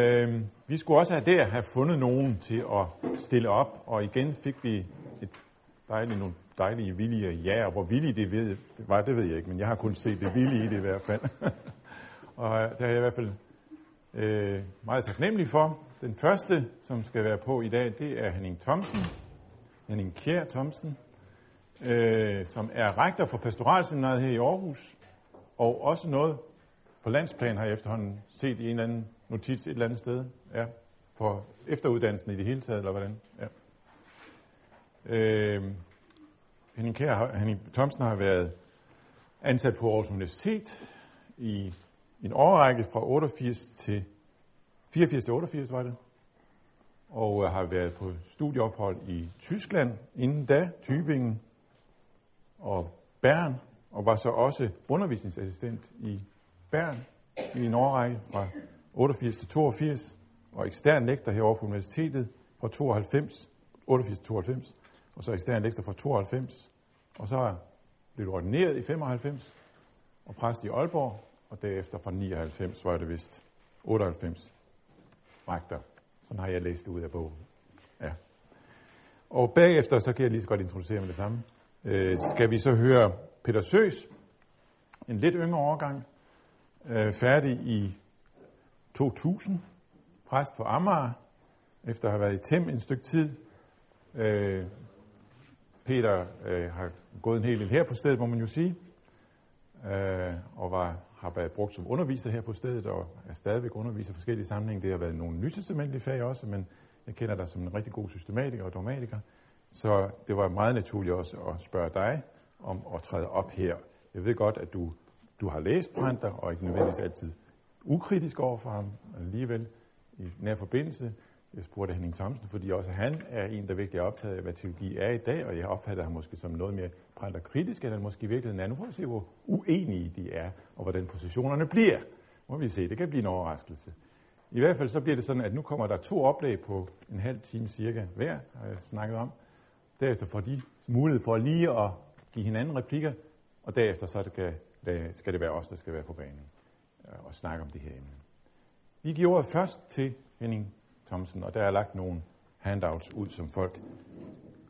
Øh, vi skulle også have der have fundet nogen til at stille op, og igen fik vi et dejligt, nogle dejlige, villige ja, og hvor villige det, ved, det var, det ved jeg ikke, men jeg har kun set det villige i det i hvert fald. og øh, det er jeg i hvert fald øh, meget taknemmelig for. Den første, som skal være på i dag, det er Henning Thomsen, Henning Kjær Thomsen, øh, som er rektor for pastoralseminaret her i Aarhus, og også noget på landsplan har jeg efterhånden set i en eller anden notits et eller andet sted, ja, for efteruddannelsen i det hele taget, eller hvordan? Ja. Øh, Henning, Kjær, Henning Thomsen har været ansat på Aarhus Universitet i en årrække fra 88 til 84 til 88 var det, og øh, har været på studieophold i Tyskland inden da, Tübingen og Bern, og var så også undervisningsassistent i Bern i en årrække fra 88 til 82, og ekstern lektor herovre på universitetet fra 92, 88-92, og så ekstern lektor fra 92, og så blev du ordineret i 95, og præst i Aalborg, og derefter fra 99 var det vist 98 rektor. Sådan har jeg læst det ud af bogen. Ja. Og bagefter, så kan jeg lige så godt introducere med det samme, øh, skal vi så høre Peter Søs, en lidt yngre årgang, øh, færdig i 2000, præst på Amager, efter at have været i Tem en stykke tid. Øh, Peter øh, har gået en hel del her på stedet, må man jo sige, øh, og var, har været brugt som underviser her på stedet, og er stadigvæk underviser i forskellige sammenhænge. Det har været nogle nytestamentlige fag også, men jeg kender dig som en rigtig god systematiker og dogmatiker, så det var meget naturligt også at spørge dig om at træde op her. Jeg ved godt, at du, du har læst Brandt, og ikke nødvendigvis altid ukritisk over for ham alligevel i nær forbindelse. Jeg spurgte Henning Thomsen, fordi også han er en, der virkelig er optaget af, hvad teologi er i dag, og jeg opfatter ham måske som noget mere Brandt kritisk, han måske i virkeligheden Nu får vi se, hvor uenige de er, og hvordan positionerne bliver. Må vi se, det kan blive en overraskelse. I hvert fald så bliver det sådan, at nu kommer der to oplæg på en halv time cirka hver, har jeg snakket om. Derefter får de mulighed for lige at give hinanden replikker, og derefter så det kan, skal det være os, der skal være på banen øh, og snakke om det her emne. Vi giver ordet først til Henning Thomsen, og der er lagt nogle handouts ud, som folk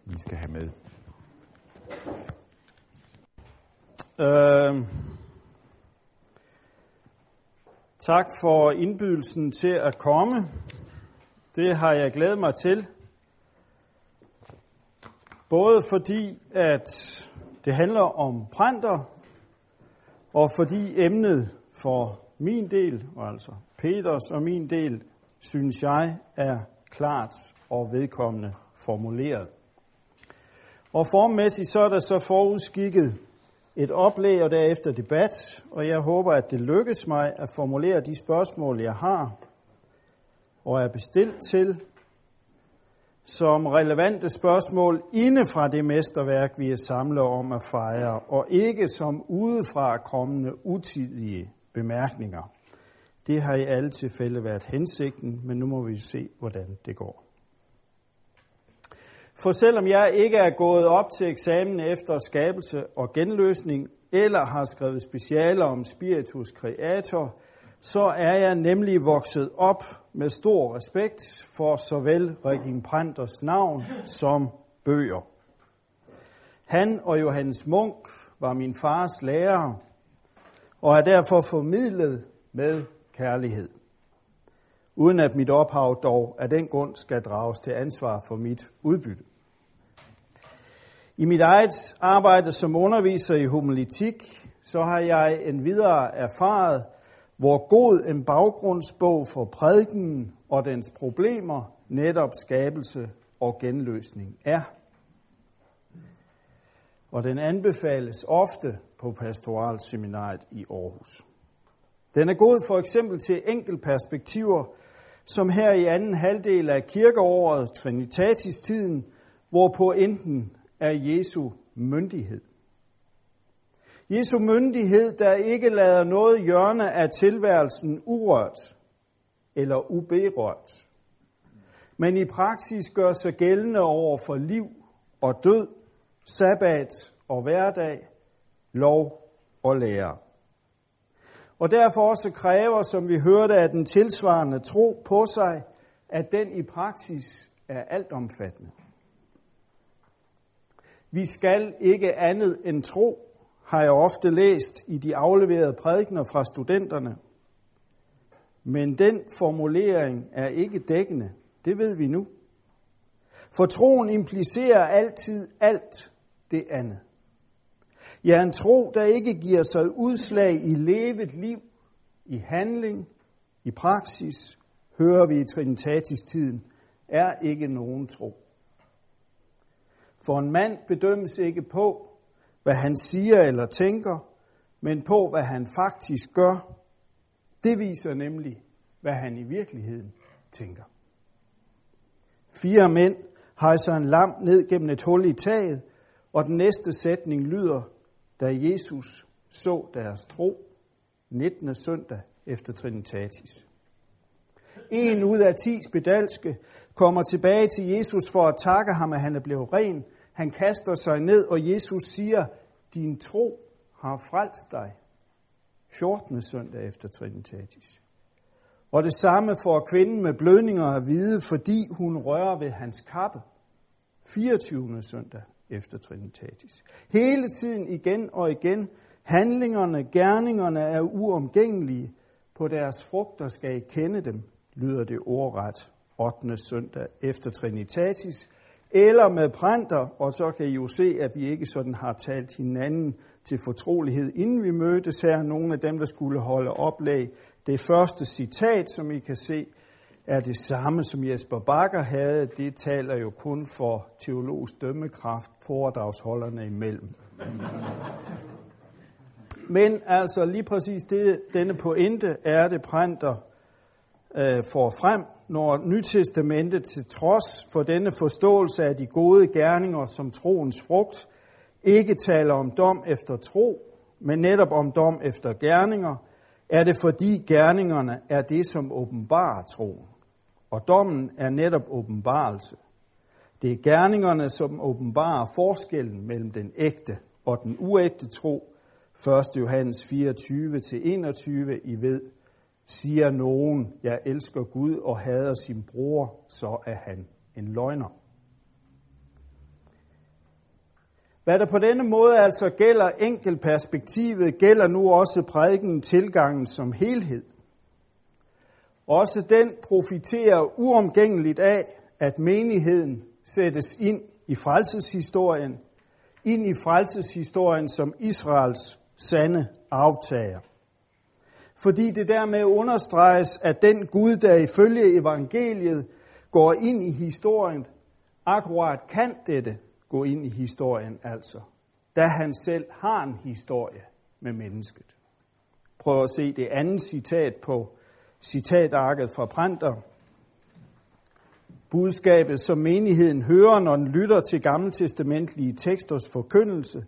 lige skal have med. Øh, tak for indbydelsen til at komme. Det har jeg glædet mig til. Både fordi, at det handler om printer, og fordi emnet for min del, og altså Peters og min del, synes jeg er klart og vedkommende formuleret. Og formmæssigt så er der så forudskikket et oplæg og derefter debat, og jeg håber, at det lykkes mig at formulere de spørgsmål, jeg har og er bestilt til, som relevante spørgsmål inde fra det mesterværk, vi er samlet om at fejre, og ikke som udefra kommende utidige bemærkninger. Det har i alle tilfælde været hensigten, men nu må vi se, hvordan det går. For selvom jeg ikke er gået op til eksamen efter skabelse og genløsning, eller har skrevet specialer om spiritus creator, så er jeg nemlig vokset op med stor respekt for såvel Regin Pranters navn som bøger. Han og Johannes Munk var min fars lærer, og er derfor formidlet med kærlighed. Uden at mit ophav dog af den grund skal drages til ansvar for mit udbytte. I mit eget arbejde som underviser i homilitik, så har jeg en videre erfaret, hvor god en baggrundsbog for prædiken og dens problemer netop skabelse og genløsning er. Og den anbefales ofte på pastoralseminariet i Aarhus. Den er god for eksempel til perspektiver, som her i anden halvdel af kirkeåret, Trinitatis-tiden, hvor på enten er Jesu myndighed. Jesu myndighed, der ikke lader noget hjørne af tilværelsen urørt eller uberørt, men i praksis gør sig gældende over for liv og død, sabbat og hverdag, lov og lære. og derfor også kræver, som vi hørte, at den tilsvarende tro på sig, at den i praksis er altomfattende. Vi skal ikke andet end tro, har jeg ofte læst i de afleverede prædikner fra studenterne. Men den formulering er ikke dækkende. Det ved vi nu. For troen implicerer altid alt det andet. Ja, en tro, der ikke giver sig udslag i levet liv, i handling, i praksis, hører vi i Trinitatis-tiden, er ikke nogen tro. For en mand bedømmes ikke på, hvad han siger eller tænker, men på, hvad han faktisk gør. Det viser nemlig, hvad han i virkeligheden tænker. Fire mænd hejser en lam ned gennem et hul i taget, og den næste sætning lyder, da Jesus så deres tro 19. søndag efter Trinitatis. En ud af ti spedalske kommer tilbage til Jesus for at takke ham, at han er blevet ren. Han kaster sig ned, og Jesus siger, din tro har frelst dig. 14. søndag efter Trinitatis. Og det samme får kvinden med blødninger at vide, fordi hun rører ved hans kappe. 24. søndag efter Trinitatis. Hele tiden igen og igen, handlingerne, gerningerne er uomgængelige. På deres frugter skal I kende dem, lyder det ordret 8. søndag efter Trinitatis. Eller med prænter, og så kan I jo se, at vi ikke sådan har talt hinanden til fortrolighed, inden vi mødtes her. Nogle af dem, der skulle holde oplæg. Det første citat, som I kan se, er det samme, som Jesper Bakker havde. Det taler jo kun for teologisk dømmekraft foredragsholderne imellem. Men altså lige præcis det, denne pointe er det Prænder øh, får frem, når Nytestamentet til trods for denne forståelse af de gode gerninger som troens frugt, ikke taler om dom efter tro, men netop om dom efter gerninger, er det fordi gerningerne er det, som åbenbarer troen. Og dommen er netop åbenbarelse. Det er gerningerne, som åbenbarer forskellen mellem den ægte og den uægte tro. 1. Johannes 24-21 I ved, siger nogen, jeg elsker Gud og hader sin bror, så er han en løgner. Hvad der på denne måde altså gælder enkeltperspektivet, gælder nu også prædiken tilgangen som helhed. Også den profiterer uomgængeligt af, at menigheden sættes ind i frelseshistorien, ind i frelseshistorien som Israels sande aftager. Fordi det dermed understreges, at den Gud, der ifølge evangeliet går ind i historien, akkurat kan dette gå ind i historien altså, da han selv har en historie med mennesket. Prøv at se det andet citat på citatarket fra Pranter. Budskabet, som menigheden hører, når den lytter til gammeltestamentlige teksters forkyndelse,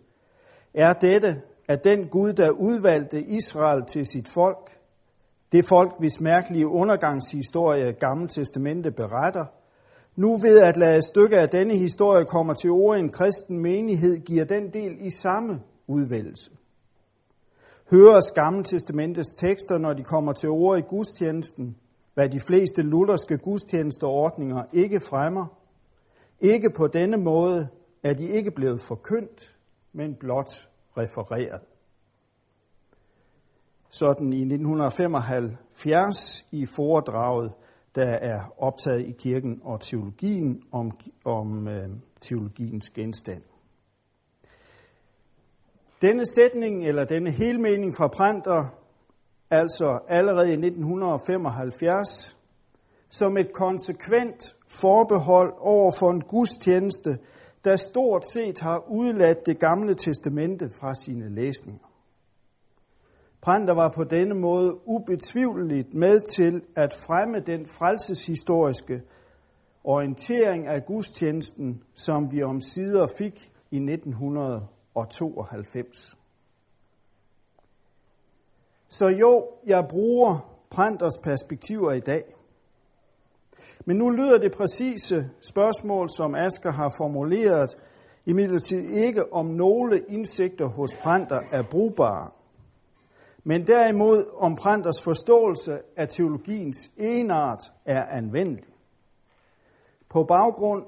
er dette, at den Gud, der udvalgte Israel til sit folk, det folk, hvis mærkelige undergangshistorie Gamle Testamente beretter, nu ved at lade et stykke af denne historie kommer til ord i en kristen menighed, giver den del i samme udvælgelse hører Gamle Testamentets tekster, når de kommer til ord i gudstjenesten, hvad de fleste lutherske gudstjenesteordninger ikke fremmer. Ikke på denne måde er de ikke blevet forkyndt, men blot refereret. Sådan i 1975 i foredraget, der er optaget i kirken og teologien om, om øh, teologiens genstand. Denne sætning, eller denne helmening fra Pranter, altså allerede i 1975, som et konsekvent forbehold over for en gudstjeneste, der stort set har udladt det gamle testamente fra sine læsninger. Pranter var på denne måde ubetvivleligt med til at fremme den frelseshistoriske orientering af gudstjenesten, som vi om sider fik i 1900 og 92. Så jo, jeg bruger Pranters perspektiver i dag. Men nu lyder det præcise spørgsmål, som Asker har formuleret, imidlertid ikke om nogle indsigter hos Pranter er brugbare. men derimod om Pranters forståelse af teologiens enart er anvendelig. På baggrund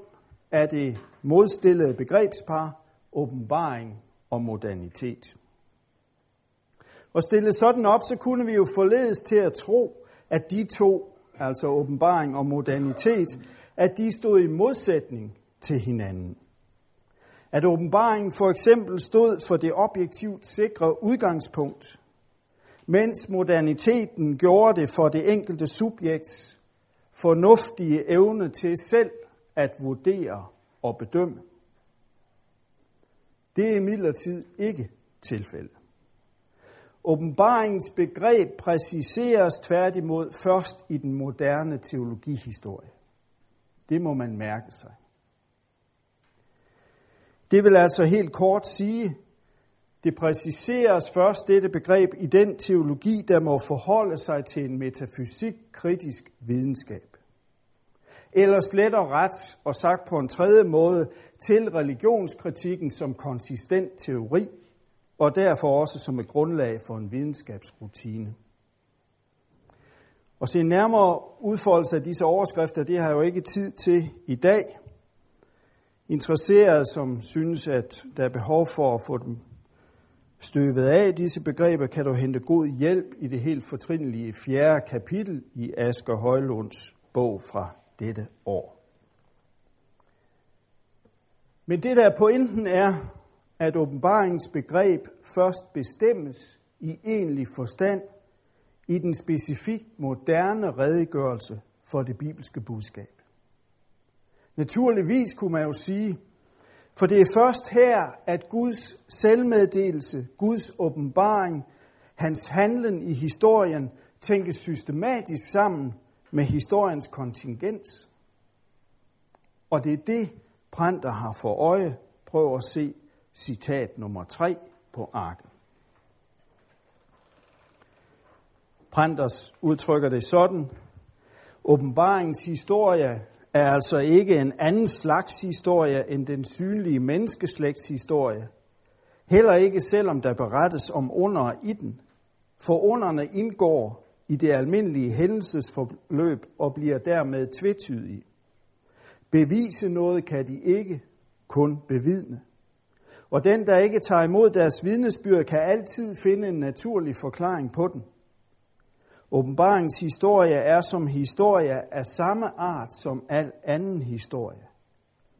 af det modstillede begrebspar åbenbaring og modernitet. Og stille sådan op, så kunne vi jo forledes til at tro, at de to, altså åbenbaring og modernitet, at de stod i modsætning til hinanden. At åbenbaringen for eksempel stod for det objektivt sikre udgangspunkt, mens moderniteten gjorde det for det enkelte subjekts fornuftige evne til selv at vurdere og bedømme. Det er imidlertid ikke tilfældet. Åbenbaringens begreb præciseres tværtimod først i den moderne teologihistorie. Det må man mærke sig. Det vil altså helt kort sige, det præciseres først dette begreb i den teologi, der må forholde sig til en metafysik-kritisk videnskab. Eller slet og ret, og sagt på en tredje måde, til religionskritikken som konsistent teori, og derfor også som et grundlag for en videnskabsrutine. Og se nærmere udfoldelse af disse overskrifter, det har jeg jo ikke tid til i dag. Interesserede, som synes, at der er behov for at få dem støvet af disse begreber, kan du hente god hjælp i det helt fortrindelige fjerde kapitel i Asger Højlunds bog fra dette år. Men det der pointen er, at åbenbaringens begreb først bestemmes i egentlig forstand i den specifikt moderne redegørelse for det bibelske budskab. Naturligvis kunne man jo sige, for det er først her, at Guds selvmeddelelse, Guds åbenbaring, hans handlen i historien tænkes systematisk sammen med historiens kontingens. Og det er det, Pranter har for øje. Prøv at se citat nummer 3 på arket. Pranters udtrykker det sådan. Åbenbaringens historie er altså ikke en anden slags historie end den synlige menneskeslægts historie. Heller ikke selvom der berettes om under i den. For underne indgår i det almindelige hændelsesforløb og bliver dermed tvetydige. Bevise noget kan de ikke, kun bevidne. Og den, der ikke tager imod deres vidnesbyrd, kan altid finde en naturlig forklaring på den. Åbenbaringens historie er som historie af samme art som al anden historie.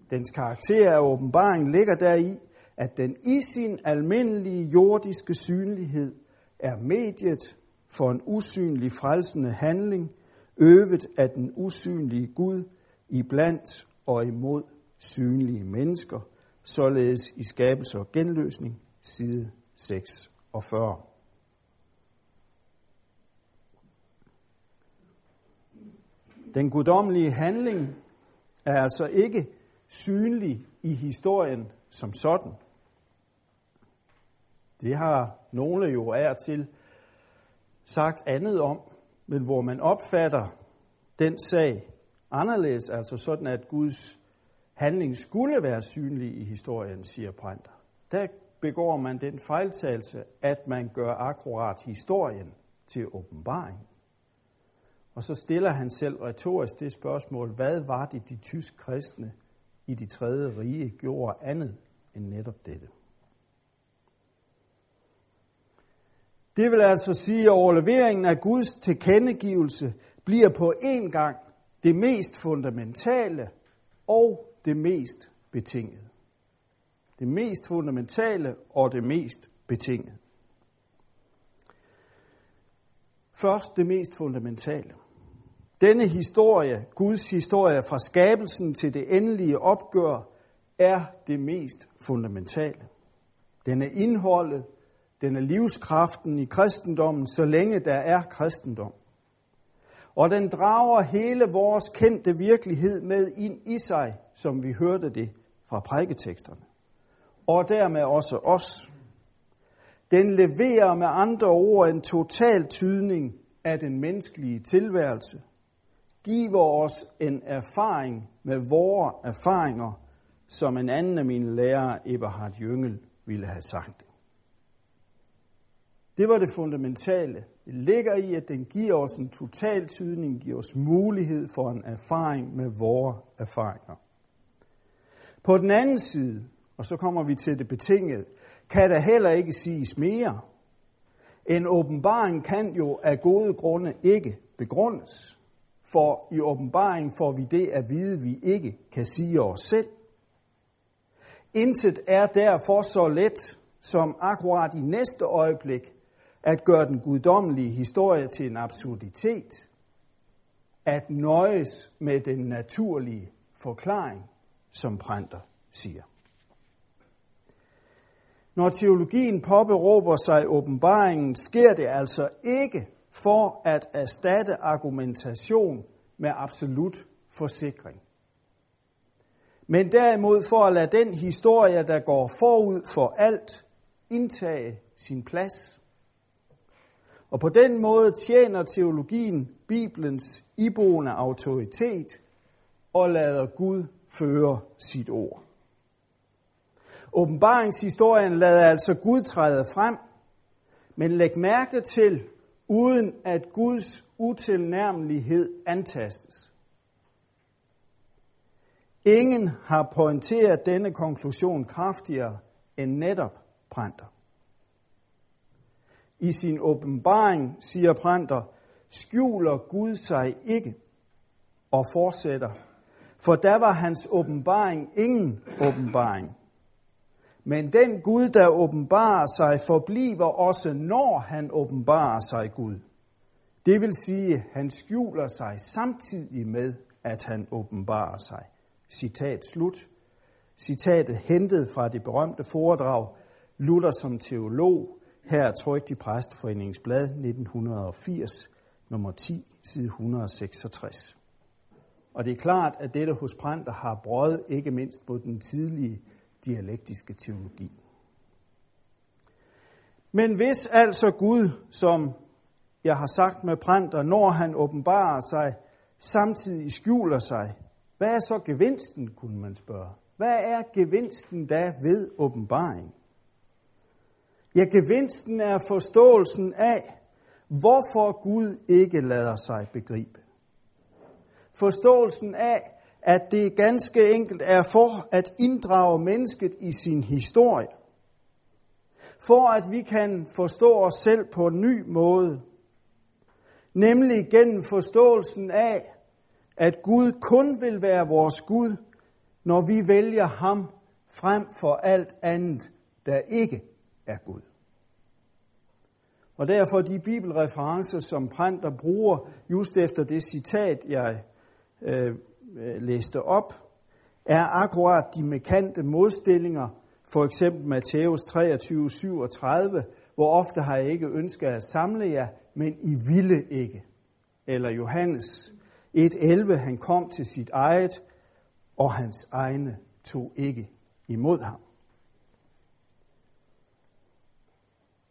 Dens karakter af åbenbaring ligger deri, at den i sin almindelige jordiske synlighed er mediet for en usynlig frelsende handling, øvet af den usynlige Gud i blandt og imod synlige mennesker, således i skabelse og genløsning, side 46. Den guddommelige handling er altså ikke synlig i historien som sådan. Det har nogle jo er til sagt andet om, men hvor man opfatter den sag anderledes, altså sådan at Guds handling skulle være synlig i historien, siger Brænter. Der begår man den fejltagelse, at man gør akkurat historien til åbenbaring. Og så stiller han selv retorisk det spørgsmål, hvad var det de tysk kristne i de tredje rige gjorde andet end netop dette? Det vil altså sige, at overleveringen af Guds tilkendegivelse bliver på en gang det mest fundamentale og det mest betingede. Det mest fundamentale og det mest betingede. Først det mest fundamentale. Denne historie, Guds historie fra skabelsen til det endelige opgør, er det mest fundamentale. Den er indholdet, den er livskraften i kristendommen, så længe der er kristendom. Og den drager hele vores kendte virkelighed med ind i sig, som vi hørte det fra prædiketeksterne. Og dermed også os. Den leverer med andre ord en total tydning af den menneskelige tilværelse – giver os en erfaring med vores erfaringer, som en anden af mine lærere, Eberhard Jøngel, ville have sagt. Det det var det fundamentale. Det ligger i, at den giver os en total tydning, giver os mulighed for en erfaring med vores erfaringer. På den anden side, og så kommer vi til det betingede, kan der heller ikke siges mere. En åbenbaring kan jo af gode grunde ikke begrundes, for i åbenbaring får vi det at vide, vi ikke kan sige os selv. Intet er derfor så let, som akkurat i næste øjeblik at gøre den guddommelige historie til en absurditet, at nøjes med den naturlige forklaring, som Printer siger. Når teologien påberåber sig åbenbaringen, sker det altså ikke for at erstatte argumentation med absolut forsikring. Men derimod for at lade den historie, der går forud for alt, indtage sin plads. Og på den måde tjener teologien Bibelens iboende autoritet og lader Gud føre sit ord. Åbenbaringshistorien lader altså Gud træde frem, men læg mærke til, uden at Guds utilnærmelighed antastes. Ingen har pointeret denne konklusion kraftigere end netop Printer. I sin åbenbaring, siger Printer, skjuler Gud sig ikke og fortsætter. For der var hans åbenbaring ingen åbenbaring. Men den Gud, der åbenbarer sig, forbliver også, når han åbenbarer sig Gud. Det vil sige, han skjuler sig samtidig med, at han åbenbarer sig. Citat slut. Citatet hentet fra det berømte foredrag Luther som teolog, her trykt i Præsteforeningens blad 1980, nummer 10, side 166. Og det er klart, at dette hos Printer har brød ikke mindst på den tidlige dialektiske teologi. Men hvis altså Gud, som jeg har sagt med Printer, når han åbenbarer sig, samtidig skjuler sig, hvad er så gevinsten, kunne man spørge? Hvad er gevinsten da ved åbenbaring? Ja, gevinsten er forståelsen af, hvorfor Gud ikke lader sig begribe. Forståelsen af, at det ganske enkelt er for at inddrage mennesket i sin historie. For at vi kan forstå os selv på en ny måde. Nemlig gennem forståelsen af, at Gud kun vil være vores Gud, når vi vælger ham frem for alt andet, der ikke er Gud. Og derfor de bibelreferencer, som Printer bruger just efter det citat, jeg øh, øh læste op, er akkurat de mekante modstillinger, for eksempel Matthæus 23, 37, hvor ofte har jeg ikke ønsket at samle jer, men I ville ikke. Eller Johannes 1.11, han kom til sit eget, og hans egne tog ikke imod ham.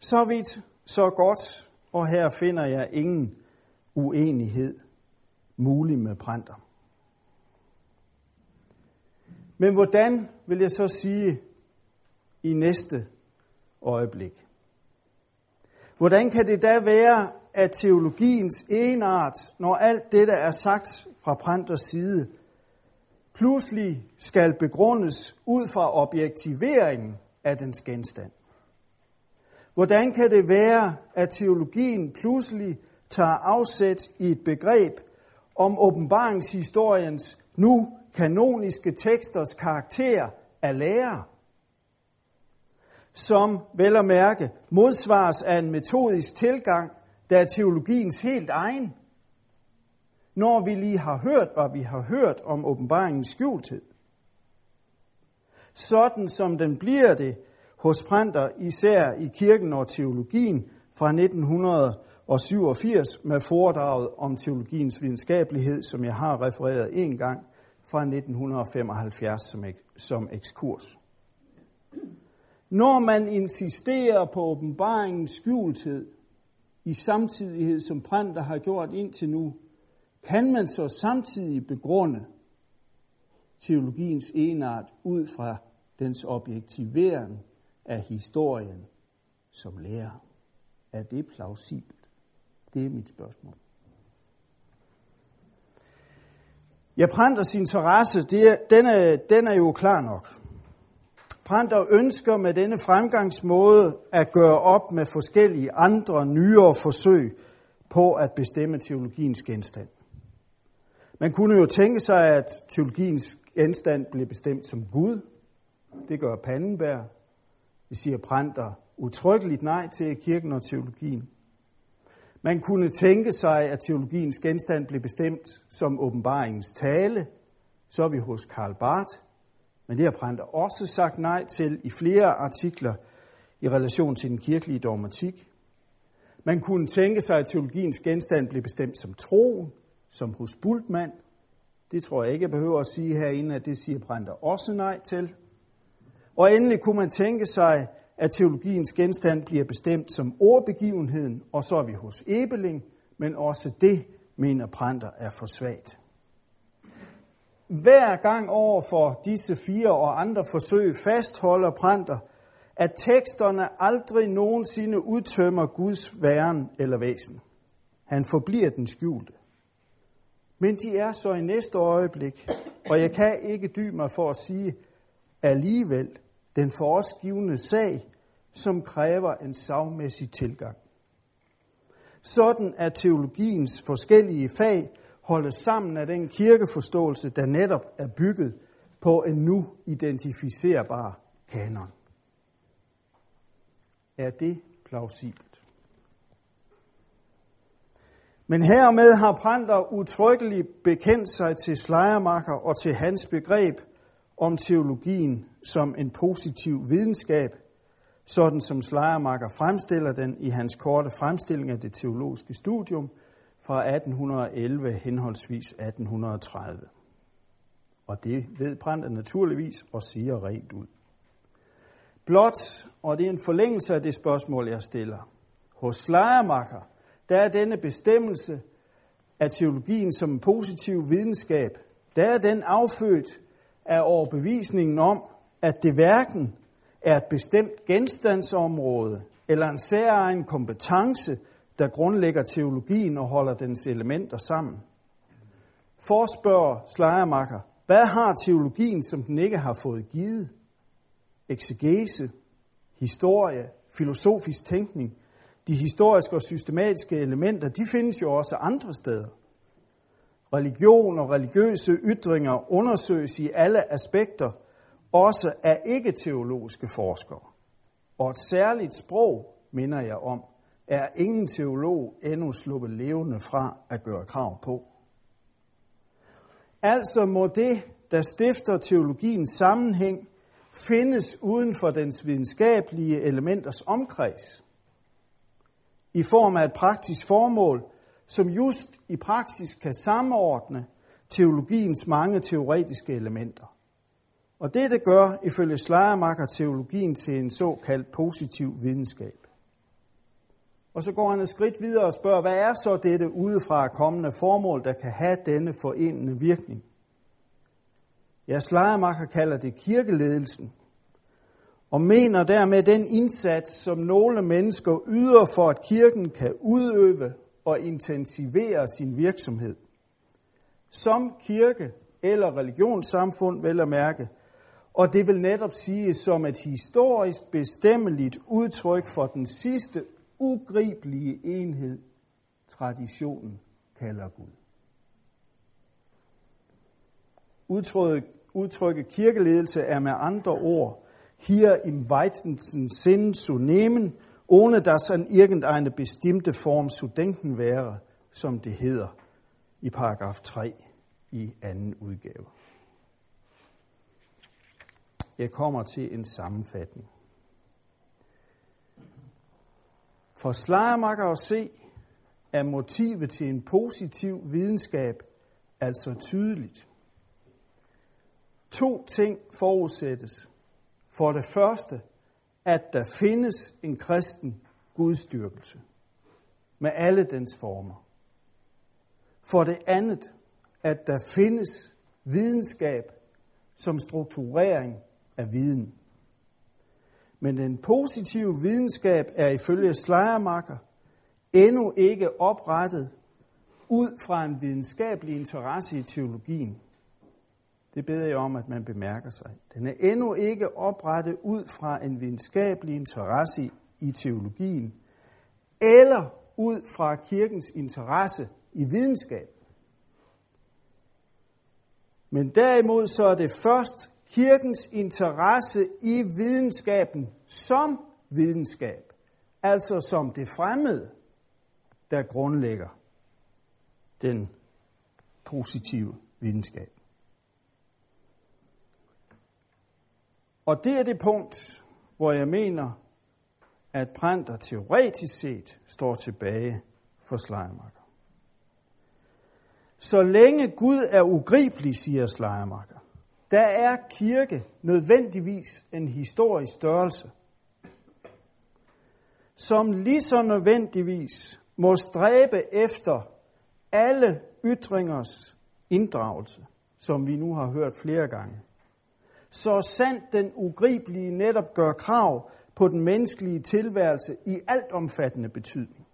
Så vidt, så godt, og her finder jeg ingen uenighed mulig med Printer. Men hvordan vil jeg så sige i næste øjeblik? Hvordan kan det da være, at teologiens enart, når alt dette er sagt fra Pranters side, pludselig skal begrundes ud fra objektiveringen af dens genstand? Hvordan kan det være, at teologien pludselig tager afsæt i et begreb om åbenbaringshistoriens nu kanoniske teksters karakter af lærer, som vel at mærke modsvares af en metodisk tilgang, der er teologiens helt egen, når vi lige har hørt, hvad vi har hørt om åbenbaringens skjulthed. Sådan som den bliver det hos Printer, især i kirken og teologien fra 1987 med foredraget om teologiens videnskabelighed, som jeg har refereret en gang fra 1975 som, som ekskurs. Når man insisterer på åbenbaringens skjulthed i samtidighed, som Printer har gjort indtil nu, kan man så samtidig begrunde teologiens enart ud fra dens objektivering af historien som lærer? Er det plausibelt? Det er mit spørgsmål. Ja, Pranters interesse, det er, den, er, den er jo klar nok. Pranter ønsker med denne fremgangsmåde at gøre op med forskellige andre nyere forsøg på at bestemme teologiens genstand. Man kunne jo tænke sig, at teologiens genstand blev bestemt som Gud. Det gør Pandenberg. Det siger Pranter utryggeligt nej til kirken og teologien. Man kunne tænke sig, at teologiens genstand blev bestemt som åbenbaringens tale. Så er vi hos Karl Barth. Men det har Pranter også sagt nej til i flere artikler i relation til den kirkelige dogmatik. Man kunne tænke sig, at teologiens genstand blev bestemt som troen, som hos Bultmann. Det tror jeg ikke, jeg behøver at sige herinde, at det siger Pranter også nej til. Og endelig kunne man tænke sig, at teologiens genstand bliver bestemt som ordbegivenheden, og så er vi hos Ebeling, men også det mener Pranter er for svagt. Hver gang over for disse fire og andre forsøg fastholder Pranter, at teksterne aldrig nogensinde udtømmer Guds væren eller væsen. Han forbliver den skjulte. Men de er så i næste øjeblik, og jeg kan ikke dy mig for at sige alligevel den for os givende sag, som kræver en savmæssig tilgang. Sådan er teologiens forskellige fag holdes sammen af den kirkeforståelse, der netop er bygget på en nu identificerbar kanon. Er det plausibelt? Men hermed har Pranter utryggeligt bekendt sig til slejermakker og til hans begreb om teologien som en positiv videnskab, sådan som Schleiermacher fremstiller den i hans korte fremstilling af det teologiske studium fra 1811 henholdsvis 1830. Og det ved Brandt naturligvis og siger rent ud. Blot, og det er en forlængelse af det spørgsmål, jeg stiller. Hos Schleiermacher, der er denne bestemmelse af teologien som en positiv videnskab, der er den affødt af overbevisningen om, at det hverken er et bestemt genstandsområde eller en særegen kompetence, der grundlægger teologien og holder dens elementer sammen. Forspørger Slejermacher, hvad har teologien, som den ikke har fået givet? Exegese, historie, filosofisk tænkning, de historiske og systematiske elementer, de findes jo også andre steder. Religion og religiøse ytringer undersøges i alle aspekter, også af ikke-teologiske forskere. Og et særligt sprog, minder jeg om, er ingen teolog endnu sluppet levende fra at gøre krav på. Altså må det, der stifter teologiens sammenhæng, findes uden for dens videnskabelige elementers omkreds, i form af et praktisk formål, som just i praksis kan samordne teologiens mange teoretiske elementer. Og det, det gør, ifølge Schleiermacher, teologien til en såkaldt positiv videnskab. Og så går han et skridt videre og spørger, hvad er så dette udefra kommende formål, der kan have denne forenende virkning? Ja, Schleiermacher kalder det kirkeledelsen, og mener dermed den indsats, som nogle mennesker yder for, at kirken kan udøve og intensivere sin virksomhed. Som kirke eller religionssamfund, vel at mærke, og det vil netop sige som et historisk bestemmeligt udtryk for den sidste ugribelige enhed, traditionen kalder Gud. Udtryk, udtrykket kirkeledelse er med andre ord hier im weitesten Sinn zu nehmen, ohne dass an irgendeine bestimmte Form zu denken wäre, som det hedder i paragraf 3 i anden udgave. Jeg kommer til en sammenfatning. For Slejermakker at se, er motivet til en positiv videnskab altså tydeligt. To ting forudsættes. For det første, at der findes en kristen gudstyrkelse med alle dens former. For det andet, at der findes videnskab som strukturering af viden. Men den positive videnskab er ifølge Schleiermacher endnu ikke oprettet ud fra en videnskabelig interesse i teologien. Det beder jeg om, at man bemærker sig. Den er endnu ikke oprettet ud fra en videnskabelig interesse i teologien, eller ud fra kirkens interesse i videnskab. Men derimod så er det først kirkens interesse i videnskaben som videnskab, altså som det fremmede, der grundlægger den positive videnskab. Og det er det punkt, hvor jeg mener, at Printer teoretisk set står tilbage for Schleiermacher. Så længe Gud er ugribelig, siger Schleiermacher, der er kirke nødvendigvis en historisk størrelse, som lige så nødvendigvis må stræbe efter alle ytringers inddragelse, som vi nu har hørt flere gange. Så sandt den ugribelige netop gør krav på den menneskelige tilværelse i altomfattende betydning.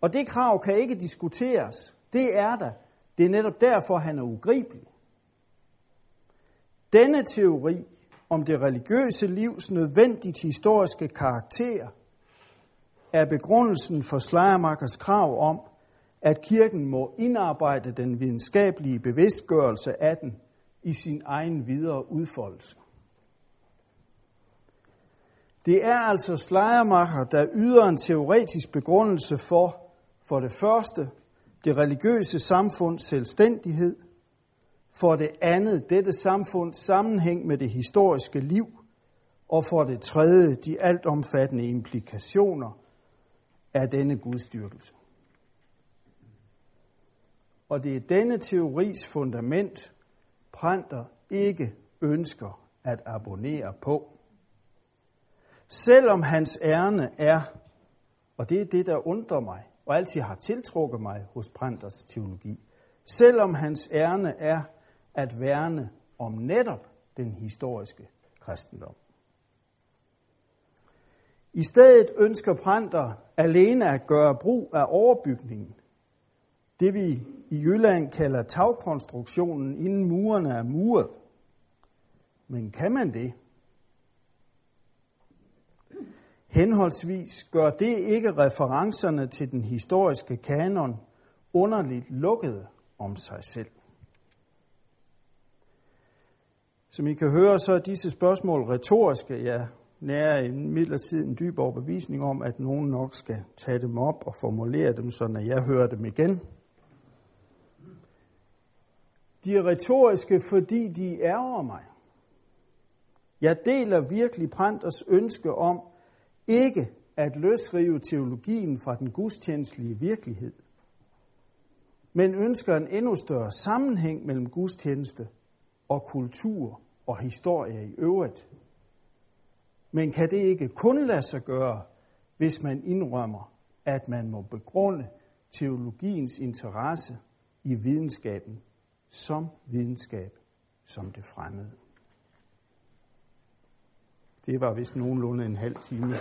Og det krav kan ikke diskuteres. Det er der. Det er netop derfor, han er ugribelig. Denne teori om det religiøse livs nødvendigt historiske karakter er begrundelsen for Schleiermachers krav om, at kirken må indarbejde den videnskabelige bevidstgørelse af den i sin egen videre udfoldelse. Det er altså Schleiermacher, der yder en teoretisk begrundelse for, for det første, det religiøse samfunds selvstændighed, for det andet, dette samfunds sammenhæng med det historiske liv, og for det tredje, de altomfattende implikationer af denne gudstyrkelse. Og det er denne teoris fundament, Printer ikke ønsker at abonnere på. Selvom hans ærne er, og det er det, der undrer mig, og altid har tiltrukket mig hos Pranters teologi, selvom hans ærne er at værne om netop den historiske kristendom. I stedet ønsker Pranter alene at gøre brug af overbygningen, det vi i Jylland kalder tagkonstruktionen, inden murene er muret. Men kan man det? Henholdsvis gør det ikke referencerne til den historiske kanon underligt lukkede om sig selv. Som I kan høre, så er disse spørgsmål retoriske. Jeg nærer i midlertid en dyb overbevisning om, at nogen nok skal tage dem op og formulere dem, så når jeg hører dem igen. De er retoriske, fordi de ærger mig. Jeg deler virkelig Pranters ønske om ikke at løsrive teologien fra den gudstjenestlige virkelighed, men ønsker en endnu større sammenhæng mellem gudstjeneste og kultur og historie i øvrigt. Men kan det ikke kun lade sig gøre, hvis man indrømmer, at man må begrunde teologiens interesse i videnskaben som videnskab, som det fremmede. Det var vist nogenlunde en halv time.